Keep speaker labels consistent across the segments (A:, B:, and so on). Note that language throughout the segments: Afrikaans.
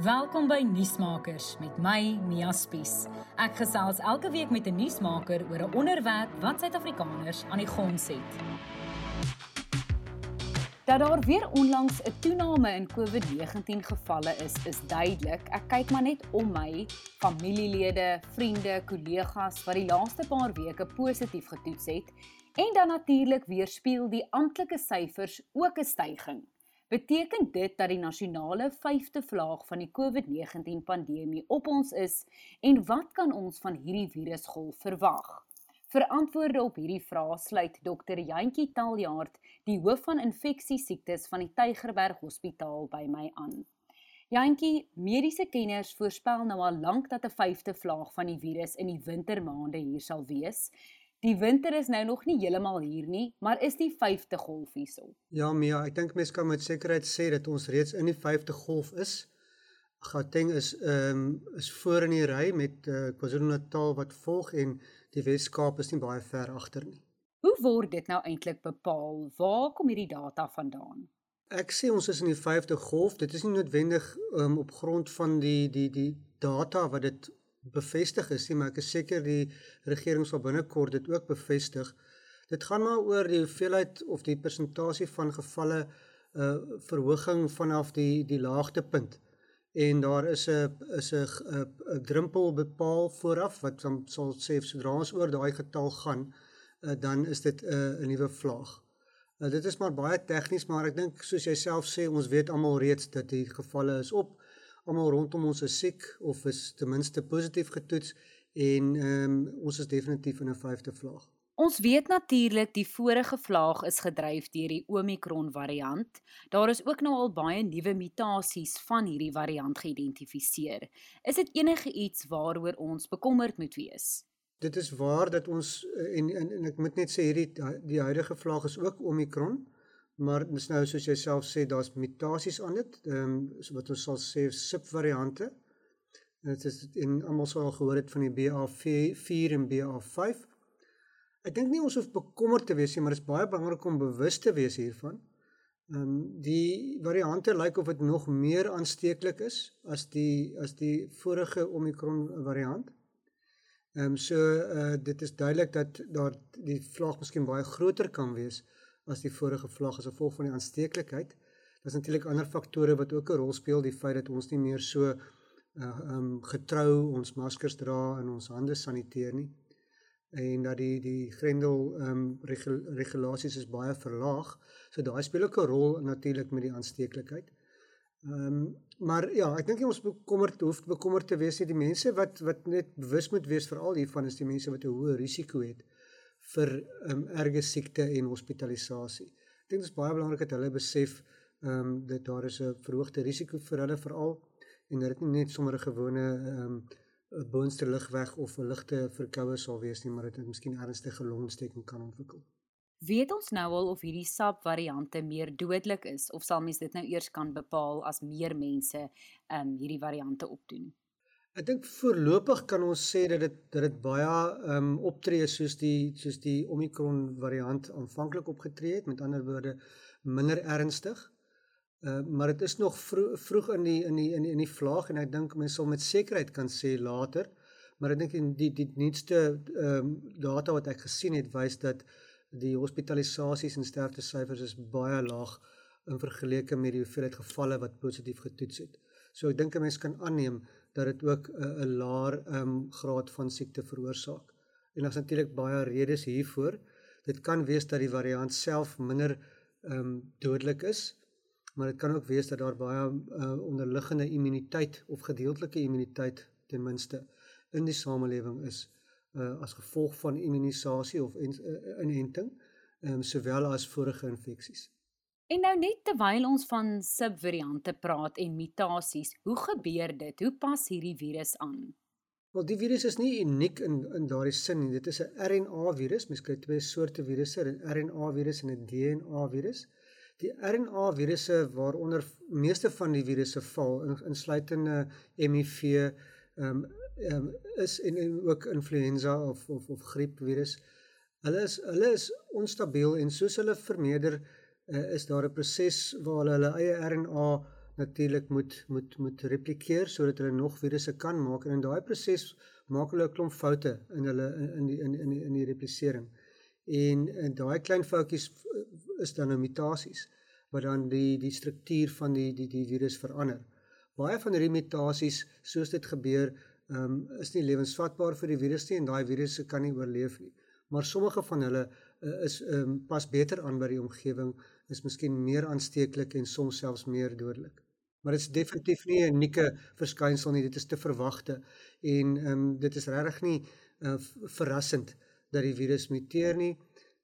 A: Welkom by Nuusmakers met my Mia Spies. Ek gesels elke week met 'n nuusmaker oor 'n onderwerp wat Suid-Afrikaners aan die gons het. Dat daar weer onlangs 'n toename in COVID-19 gevalle is, is duidelik. Ek kyk maar net om my familielede, vriende, kollegas wat die laaste paar weke positief getoets het en dan natuurlik weerspieël die amptelike syfers ook 'n stygings. Beteken dit dat die nasionale 5de vlaag van die COVID-19 pandemie op ons is en wat kan ons van hierdie virusgolf verwag? Vir antwoorde op hierdie vrae sluit Dr. Jantjie Taljaard, die hoof van infeksiesiektes van die Tygerberg Hospitaal by my aan. Jantjie, mediese kenners voorspel nou al lank dat 'n 5de vlaag van die virus in die wintermaande hier sal wees Die winter is nou nog nie heeltemal hier nie, maar is die 5de golf hierso.
B: Ja, Mia, ek dink mense kan met sekerheid sê dat ons reeds in die 5de golf is. Gauteng is ehm um, is voor in die ry met uh, KwaZulu-Natal wat volg en die Wes-Kaap is nie baie ver agter nie.
A: Hoe word dit nou eintlik bepaal? Waar kom hierdie data vandaan?
B: Ek sê ons is in die 5de golf. Dit is nie noodwendig um, op grond van die die die data wat dit bevestig is nie, maar ek is seker die regering sal binnekort dit ook bevestig. Dit gaan maar oor die hoeveelheid of die persentasie van gevalle uh verhoging vanaf die die laagtepunt. En daar is 'n is 'n 'n drempel bepaal vooraf wat dan sal sê sodra ons oor daai getal gaan, uh, dan is dit 'n uh, 'n nuwe vlaag. Uh, dit is maar baie tegnies, maar ek dink soos jy self sê, ons weet almal reeds dat die gevalle is op almal rondom ons is siek of is ten minste positief getoets en ehm um, ons is definitief in 'n vyfde vlaag.
A: Ons weet natuurlik die vorige vlaag is gedryf deur die Omicron variant. Daar is ook nou al baie nuwe mutasies van hierdie variant geïdentifiseer. Is dit enige iets waaroor ons bekommerd moet wees?
B: Dit is waar dat ons en en, en ek moet net sê hierdie die huidige vlaag is ook Omicron maar dis nou soos jy self sê daar's mutasies aan dit ehm um, so wat ons sal sê subvariante. Dit is en almal sou al gehoor het van die BA4 en BA5 ek dink nie ons hoef bekommerd te wees nie maar dit is baie belangrik om bewus te wees hiervan. Ehm um, die variante lyk of dit nog meer aansteeklik is as die as die vorige omikron variant. Ehm um, so uh, dit is duidelik dat daar die vlaag miskien baie groter kan wees as die vorige vlag as gevolg van die aansteeklikheid. Daar's natuurlik ander faktore wat ook 'n rol speel, die feit dat ons nie meer so uh um getrou ons maskers dra en ons hande saniteer nie en dat die die grendel um regul, regulasies is baie verlaag. So daai speel ook 'n rol natuurlik met die aansteeklikheid. Ehm um, maar ja, ek dink ons bekommerd hoef bekommerd te wees nie die mense wat wat net bewus moet wees veral hiervan is die mense wat 'n hoë risiko het vir um, erge siekte en hospitalisasie. Ek dink dit is baie belangrik dat hulle besef ehm um, dat daar is 'n verhoogde risiko vir hulle veral en dat dit nie net sommer 'n gewone ehm um, boonste ligweg of 'n ligte verkoue sal wees nie, maar dit miskien ernstige longontsteking kan ontwikkel.
A: Weet ons nou al of hierdie subvariante meer dodelik is of sal mens dit nou eers kan bepaal as meer mense ehm um, hierdie variante opdoen?
B: Ek dink voorlopig kan ons sê dat dit dat dit baie ehm um, optree soos die soos die Omicron variant aanvanklik opgetree het, met ander woorde minder ernstig. Uh, maar dit is nog vroeg, vroeg in die in die in die, die vlaag en ek dink mense sal met sekerheid kan sê later. Maar ek dink die die nuutste ehm um, data wat ek gesien het wys dat die hospitalisasies en sterftesyfers is baie laag in vergelyking met die hoeveelheid gevalle wat positief getoets het. So ek dink 'n mens kan aanneem dat dit ook 'n 'n laer ehm um, graad van siekte veroorsaak. En daar's natuurlik baie redes hiervoor. Dit kan wees dat die variant self minder ehm um, dodelik is, maar dit kan ook wees dat daar baie uh, onderliggende immuniteit of gedeeltelike immuniteit ten minste in die samelewing is uh, as gevolg van immunisasie of uh, inenting, ehm um, sowel as vorige infeksies.
A: En nou net terwyl ons van subvariante praat en mutasies, hoe gebeur dit? Hoe pas hierdie virus aan?
B: Wel die virus is nie uniek in in daardie sin nie. Dit is 'n RNA virus. Mens kry twee soorte virusse, 'n RNA virus en 'n DNA virus. Die RNA virusse waaronder meeste van die virusse val, insluitende HIV, ehm um, um, is en, en ook influenza of of of griepvirus. Hulle is hulle is onstabiel en soos hulle vermeerder uh, is daar 'n proses waar hulle hulle eie RNA natuurlik moet moet moet replikeer sodat hulle nog virusse kan maak en in daai proses maak hulle 'n klomp foute in hulle in die in in die in die replisering. En en daai klein foutjies is dan nou mutasies wat dan die die struktuur van die die die virus verander. Baie van hierdie mutasies soos dit gebeur, ehm um, is nie lewensvatbaar vir die virus nie en daai virusse kan nie oorleef nie. Maar sommige van hulle uh, is ehm um, pas beter aan by die omgewing, is miskien meer aansteeklik en soms selfs meer dodelik. Maar dit is definitief nie 'n unieke verskynsel nie, dit is te verwagte en ehm um, dit is regtig nie uh, verrassend dat die virus muteer nie.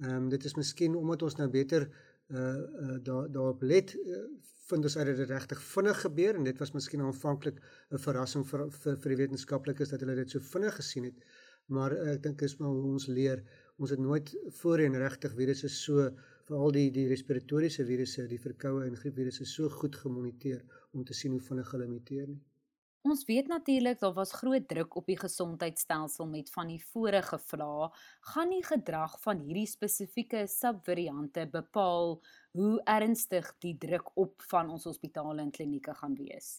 B: Ehm um, dit is miskien omdat ons nou beter uh uh daar daarop let uh, vind ons uit dat dit regtig vinnig gebeur en dit was miskien aanvanklik 'n verrassing vir vir vir die wetenskaplikes dat hulle dit so vinnig gesien het. Maar uh, ek dink is maar hoe ons leer. Ons het nooit voorheen regtig virusse so veral die die respiratoriese virusse, die verkoue en griepvirusse so goed gemoniteer om te sien hoe vinnig hulle muteer nie.
A: Ons weet natuurlik daar was groot druk op die gesondheidstelsel met van die vorige vrae. Gaan die gedrag van hierdie spesifieke subvariante bepaal hoe ernstig die druk op van ons hospitale en klinieke gaan wees?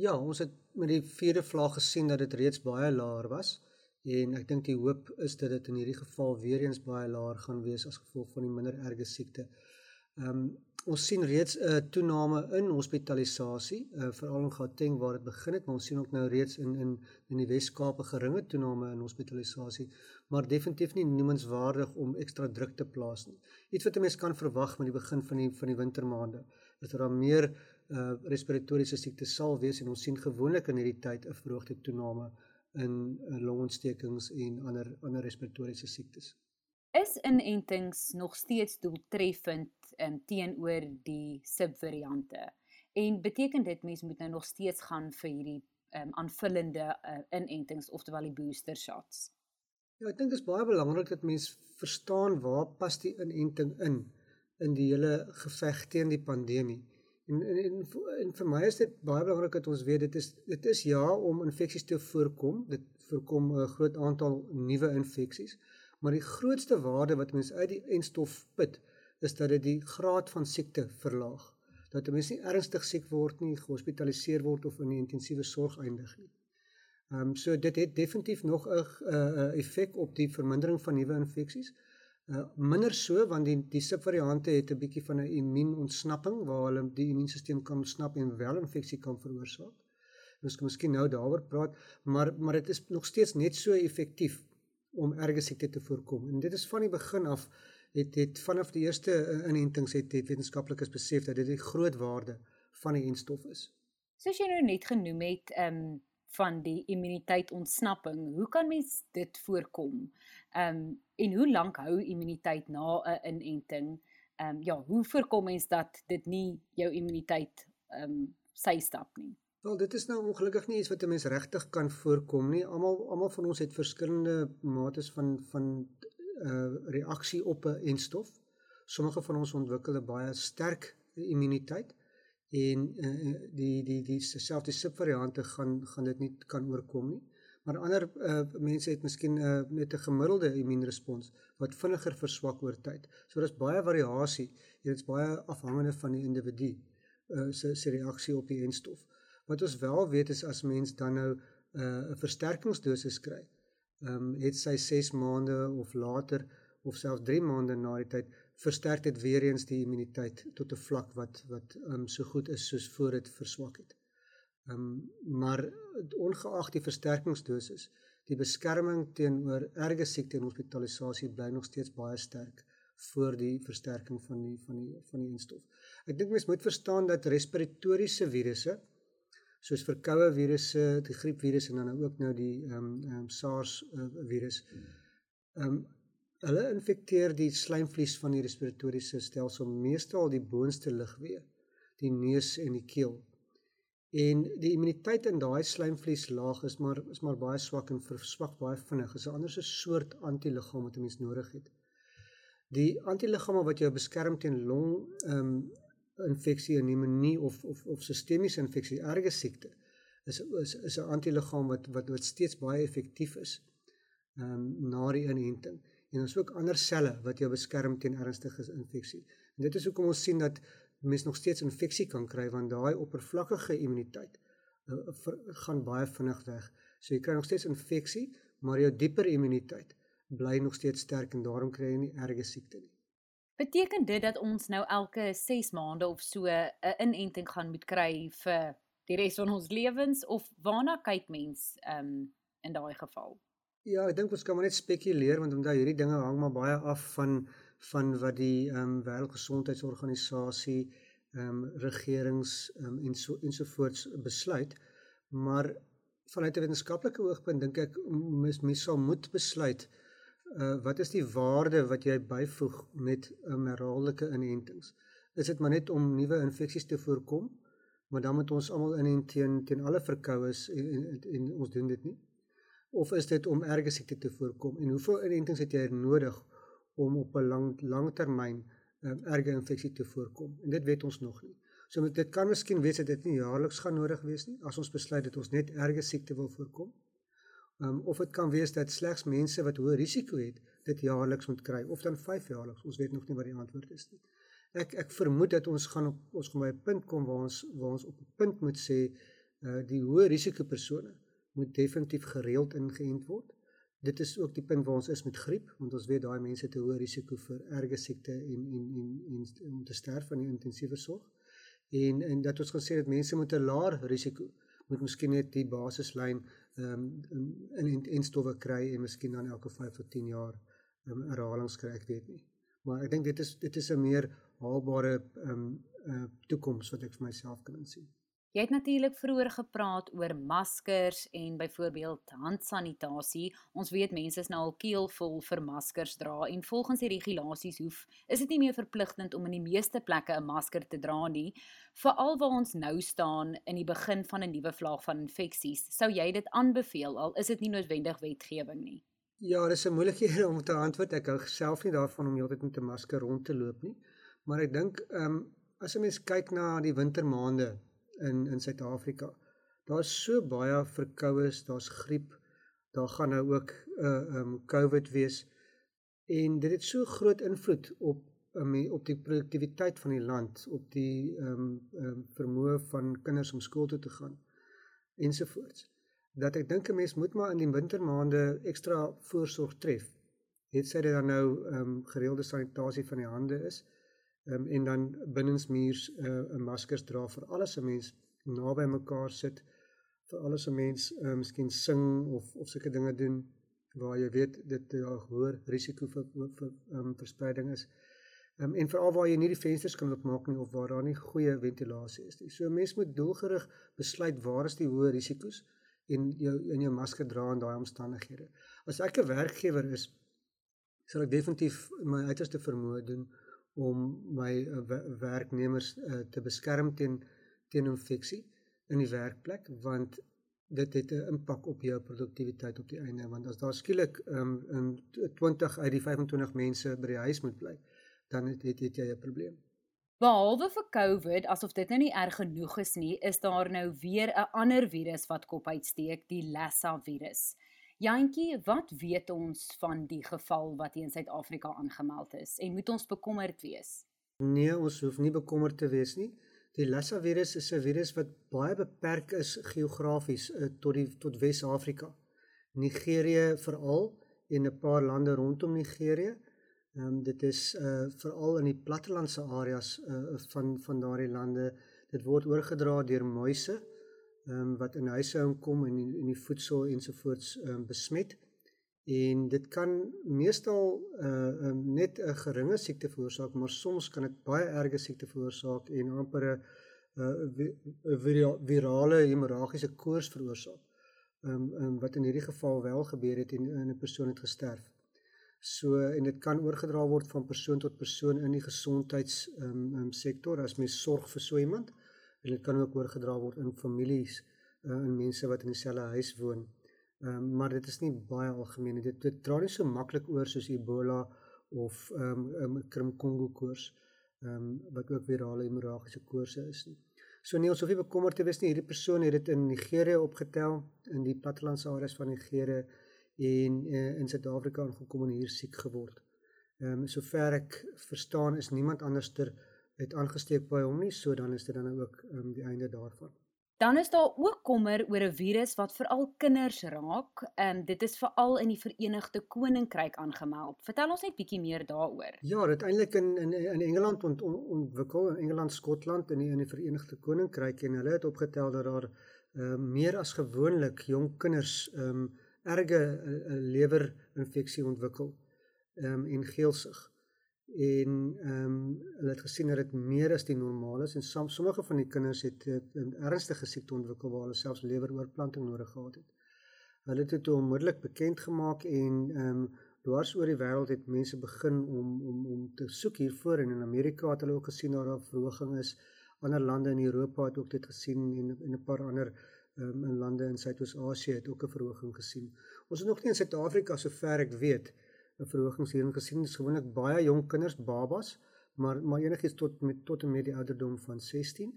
B: Ja, ons het met die vierde vlaag gesien dat dit reeds baie laer was en ek dink die hoop is dat dit in hierdie geval weer eens baie laer gaan wees as gevolg van die minder erge siekte. Ehm um, ons sien reeds 'n uh, toename in hospitalisasie, uh, veral in Gauteng waar dit begin het, maar ons sien ook nou reeds in in in die Wes-Kaap 'n geringe toename in hospitalisasie, maar definitief nie noemenswaardig om ekstra druk te plaas nie. Iets wat 'n mens kan verwag met die begin van die van die wintermaande, is dat daar meer uh, respiratoriese siektes sal wees en ons sien gewoonlik in hierdie tyd 'n verhoogde toename in, in longontstekings en ander ander respiratoriese siektes
A: is inentings nog steeds doeltreffend um, teenoor die subvariante. En beteken dit mense moet nou nog steeds gaan vir hierdie um, aanvullende uh, inentings oftewel die booster shots.
B: Ja, ek dink dit is baie belangrik dat mense verstaan waar pas die inenting in in die hele geveg teen die pandemie. En en, en en vir my is dit baie belangrik dat ons weet dit is dit is ja om infeksies te voorkom. Dit voorkom 'n groot aantal nuwe infeksies. Maar die grootste waarde wat mens uit die enstof put, is dat dit die graad van siekte verlaag. Dat 'n mens nie ernstig siek word nie, gehospitaliseer word of in die intensiewe sorg eindig nie. Ehm um, so dit het definitief nog 'n uh, effek op die vermindering van nuwe infeksies. Uh, minder so want die die subvariante het 'n bietjie van 'n immuunontsnapping waar hulle die immuunstelsel kan ontsnap en wel infeksie kan veroorsaak. Ons kan miskien nou daaroor praat, maar maar dit is nog steeds net so effektief om erge siekte te voorkom. En dit is van die begin af het het vanaf die eerste eh, inentings het, het wetenskaplikes besef dat dit die groot waarde van die enstof is.
A: Soos jy nou net genoem het, ehm um, van die immuniteit ontsnapping, hoe kan mens dit voorkom? Ehm um, en hoe lank hou immuniteit na 'n inenting? Ehm um, ja, hoe voorkom mens dat dit nie jou immuniteit ehm um, sy stap nie?
B: Wel, dit is nou ongelukkig nie iets wat 'n mens regtig kan voorkom nie. Almal almal van ons het verskillende mates van van uh reaksie op 'n enstof. Sommige van ons ontwikkel 'n baie sterk immuniteit en uh die die die selfde subvariante gaan gaan dit nie kan oorkom nie. Maar ander uh mense het miskien uh net 'n gemiddelde immuunrespons wat vinniger verswak oor tyd. So daar's baie variasie. Dit is baie afhangende van die individu uh se se reaksie op die enstof. Wat ons wel weet is as mens dan nou 'n uh, versterkingsdosis kry, ehm um, het sy 6 maande of later of selfs 3 maande na die tyd versterk dit weer eens die immuniteit tot 'n vlak wat wat ehm um, so goed is soos voor dit verswak het. Ehm um, maar ongeag die versterkingsdosis, die beskerming teenoor erge siekte en hospitalisasie bly nog steeds baie sterk voor die versterking van die van die van die enstof. Ek dink mens moet verstaan dat respiratoriese virusse soos verkoue virusse, die griepvirus en dan ook nou die ehm um, um, SARS uh, virus. Ehm um, hulle infekteer die slijmvlies van die respiratoriese stelsel, meestal die boonste lugweë, die neus en die keel. En die immuniteit in daai slijmvlieslaag is maar is maar baie swak en verswak baie vinnig. Dit is 'n ander soort antiliggaam wat 'n mens nodig het. Die antiliggame wat jou beskerm teen long ehm um, infeksie en pneumonie of of of sistemiese infeksie, erge siekte is is is 'n antiliggaam wat wat wat steeds baie effektief is ehm um, na die inenting. En ons ook ander selle wat jou beskerm teen ernstige infeksie. En dit is hoekom ons sien dat mens nog steeds infeksie kan kry want daai oppervlakkige immuniteit uh, ver, gaan baie vinnig weg. So jy kry nog steeds infeksie, maar jou dieper immuniteit bly nog steeds sterk en daarom kry jy nie erge siekte nie.
A: Beteken dit dat ons nou elke 6 maande of so 'n inenting gaan moet kry vir die res van ons lewens of waarna kyk mens um in daai geval?
B: Ja, ek dink ons kan maar net spekuleer want omdat hierdie dinge hang maar baie af van van wat die ehm um, Wêreldgesondheidsorganisasie ehm um, regerings ehm um, en so ensovoorts besluit. Maar vanuit 'n wetenskaplike oogpunt dink ek mens mens sal moet besluit uh wat is die waarde wat jy byvoeg met 'n um, herhaaldelike inentings? Is dit maar net om nuwe infeksies te voorkom? Maar dan moet ons almal inent teen teen alle verkoues en, en en ons doen dit nie. Of is dit om erge siekte te voorkom? En hoeveel inentings het jy nodig om op 'n lang langtermyn um, erge infeksie te voorkom? En dit weet ons nog nie. So met dit kan miskien wees dat dit nie jaarliks gaan nodig wees nie as ons besluit dat ons net erge siekte wil voorkom. Um, of dit kan wees dat slegs mense wat hoë risiko het dit jaarliks moet kry of dan 5 jaarliks. Ons weet nog nie wat die antwoord is nie. Ek ek vermoed dat ons gaan op ons gaan by 'n punt kom waar ons waar ons op 'n punt moet sê uh die hoë risiko persone moet definitief gereeld ingeënt word dit is ook die punt waar ons is met griep want ons weet daai mense het 'n hoë risiko vir erge siekte en en en en om te sterf van die intensiewe sorg. En en dat ons gesê het mense met 'n laer risiko moet miskien net die basislyn ehm um, in en en stowwe kry en miskien dan elke 5 tot 10 jaar ehm um, herhalings kry, ek weet nie. Maar ek dink dit is dit is 'n meer haalbare ehm um, uh, toekoms wat ek vir myself kan insien.
A: Jy het natuurlik vroeër gepraat oor maskers en byvoorbeeld handsanitasie. Ons weet mense is nou al keelvol vir maskers dra en volgens die regulasies hoef is dit nie meer verpligtend om in die meeste plekke 'n masker te dra nie, veral waar ons nou staan in die begin van 'n nuwe vlaag van infeksies. Sou jy dit aanbeveel al is dit nie noodwendig wetgewing nie?
B: Ja, dis 'n moeilike een om te antwoord. Ek hou self nie daarvan om heeltyd met 'n masker rond te loop nie. Maar ek dink ehm um, as 'n mens kyk na die wintermaande in in Suid-Afrika. Daar's so baie verkoues, daar's griep, daar gaan nou ook 'n uh, eh, um ehm, COVID wees en dit het so groot invloed op um, op die produktiwiteit van die land, op die um um vermoë van kinders om skool toe te gaan ensovoorts. Dat ek dink 'n mens moet maar in die wintermaande ekstra voorsorg tref. Het sy dit dan nou um gereelde sanitasie van die hande is um, en dan binnensmuurs 'n uh, maskers dra vir alles 'n mens naby mekaar sit vir alles 'n mens uh, miskien sing of of sulke dinge doen waar jy weet dit 'n uh, hoër risiko vir vir um, verspreiding is. Um, en veral waar jy nie die vensters kan oopmaak nie of waar daar nie goeie ventilasie is nie. So 'n mens moet doelgerig besluit waar is die hoë risiko's en jou in jou masker dra in daai omstandighede. As ek 'n werkgewer is, sal ek definitief my uiterste vermoë doen om my uh, werknemers uh, te beskerm teen teen infeksie in die werkplek want dit het 'n impak op jou produktiwiteit op die einde want as daar skielik um, in 20 uit die 25 mense by die huis moet bly dan het het, het jy 'n probleem.
A: Behalwe vir COVID, asof dit nou nie erg genoeg is nie, is daar nou weer 'n ander virus wat kop uitsteek, die Lassa virus. Jantjie, wat weet ons van die geval wat in Suid-Afrika aangemeld is en moet ons bekommerd wees?
B: Nee, ons hoef nie bekommerd te wees nie. Die Lassa virus is 'n virus wat baie beperk is geografies uh, tot die tot Wes-Afrika. Nigerië veral en 'n paar lande rondom Nigerië. Ehm um, dit is uh veral in die plattelandse areas uh van van daardie lande. Dit word oorgedra deur muise ehm um, wat in huise inkom en in, in die voedsel ensovoorts ehm um, besmet. En dit kan meestal uh um, net 'n geringe siekte veroorsaak, maar soms kan dit baie erge siekte veroorsaak en amper 'n uh, virale hemorragiese koors veroorsaak. Ehm um, um, wat in hierdie geval wel gebeur het en 'n persoon het gesterf. So en dit kan oorgedra word van persoon tot persoon in die gesondheids ehm um, um, sektor as mens sorg vir so iemand en dit kan ook oorgedra word in families uh, in mense wat in dieselfde huis woon. Ehm um, maar dit is nie baie algemeen. Dit dit dra nie so maklik oor soos Ebola of ehm um, um, Krim Kongo koors ehm um, wat ook virale hemorragiese koorse is nie. So nie ons hoef nie bekommerd te wees nie. Hierdie persoon het dit in Nigerië opgetel in die plattelandse areas van Nigerië en uh, in Suid-Afrika aangekom en hier siek geword. Ehm um, sover ek verstaan is niemand anderster het aangesteek by hom nie, so dan is dit dan ook um, die einde daarvan.
A: Dan is daar ook kommer oor 'n virus wat veral kinders raak. Ehm um, dit is veral in die Verenigde Koninkryk aangemeld. Vertel ons net bietjie meer daaroor.
B: Ja, dit eintlik in in in Engeland ont, ontwikkel in Engeland, Skotland en in, in die Verenigde Koninkryk en hulle het opgetel dat daar ehm uh, meer as gewoonlik jong kinders ehm um, erge uh, lewerinfeksie ontwikkel ehm um, en geelsig en ehm um, hulle het gesien dat dit meer as die normaal is en som, sommige van die kinders het 'n ernstige siekte ontwikkel waar hulle selfs leweroorplanting nodig gehad het. Hulle het dit onmiddellik bekend gemaak en ehm um, dwars oor die wêreld het mense begin om om om te soek hiervoor en in Amerika het hulle ook gesien dat daar verhoging is. Ander lande in Europa het ook dit gesien en en 'n paar ander ehm um, lande in Suidoos-Asië het ook 'n verhoging gesien. Ons is nog nie in Suid-Afrika sover ek weet 'n verhogings hierin gesien. Dit is gewoonlik baie jong kinders, babas, maar maar enigiets tot met tot en met die ouderdom van 16.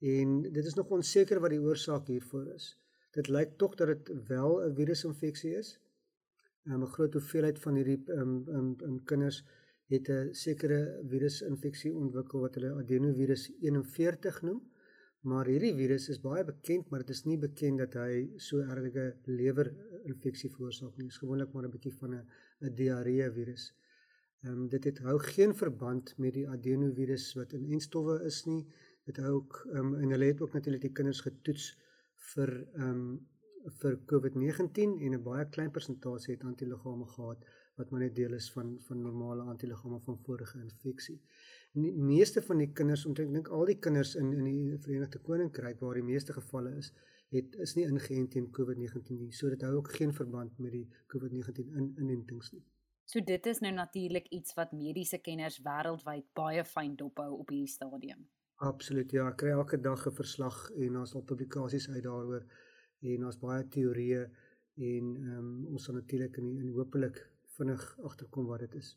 B: En dit is nog onseker wat die oorsaak hiervoor is. Dit lyk tog dat dit wel 'n virusinfeksie is. Um, 'n Groot hoeveelheid van hierdie um um, um kinders het 'n sekere virusinfeksie ontwikkel wat hulle adenovirus 41 noem. Maar hierdie virus is baie bekend, maar dit is nie bekend dat hy so erge lewerinfeksie veroorsaak nie. Dit is gewoonlik maar 'n bietjie van 'n 'n diarree virus. Ehm um, dit het hou geen verband met die adenovirus wat in enstowwe is nie. Dit hou ook ehm um, en hulle het ook natuurlik die kinders getoets vir ehm um, vir COVID-19 en 'n baie klein persentasie het antiliggame gehad wat maar net deel is van van normale antiliggame van vorige infeksie die meeste van die kinders omtrent dink al die kinders in in die Verenigde Koninkryk waar die meeste gevalle is, het is nie ingeënt teen COVID-19 nie. So dit hou ook geen verband met die COVID-19 in inentings nie.
A: So dit is nou natuurlik iets wat mediese kenners wêreldwyd baie fyn dophou op hierdie stadium.
B: Absoluut ja, ek kry elke dag 'n verslag en daar's al publikasies uit daaroor en daar's baie teorieë en um, ons sal natuurlik in, in hopelik vinnig agterkom wat dit is.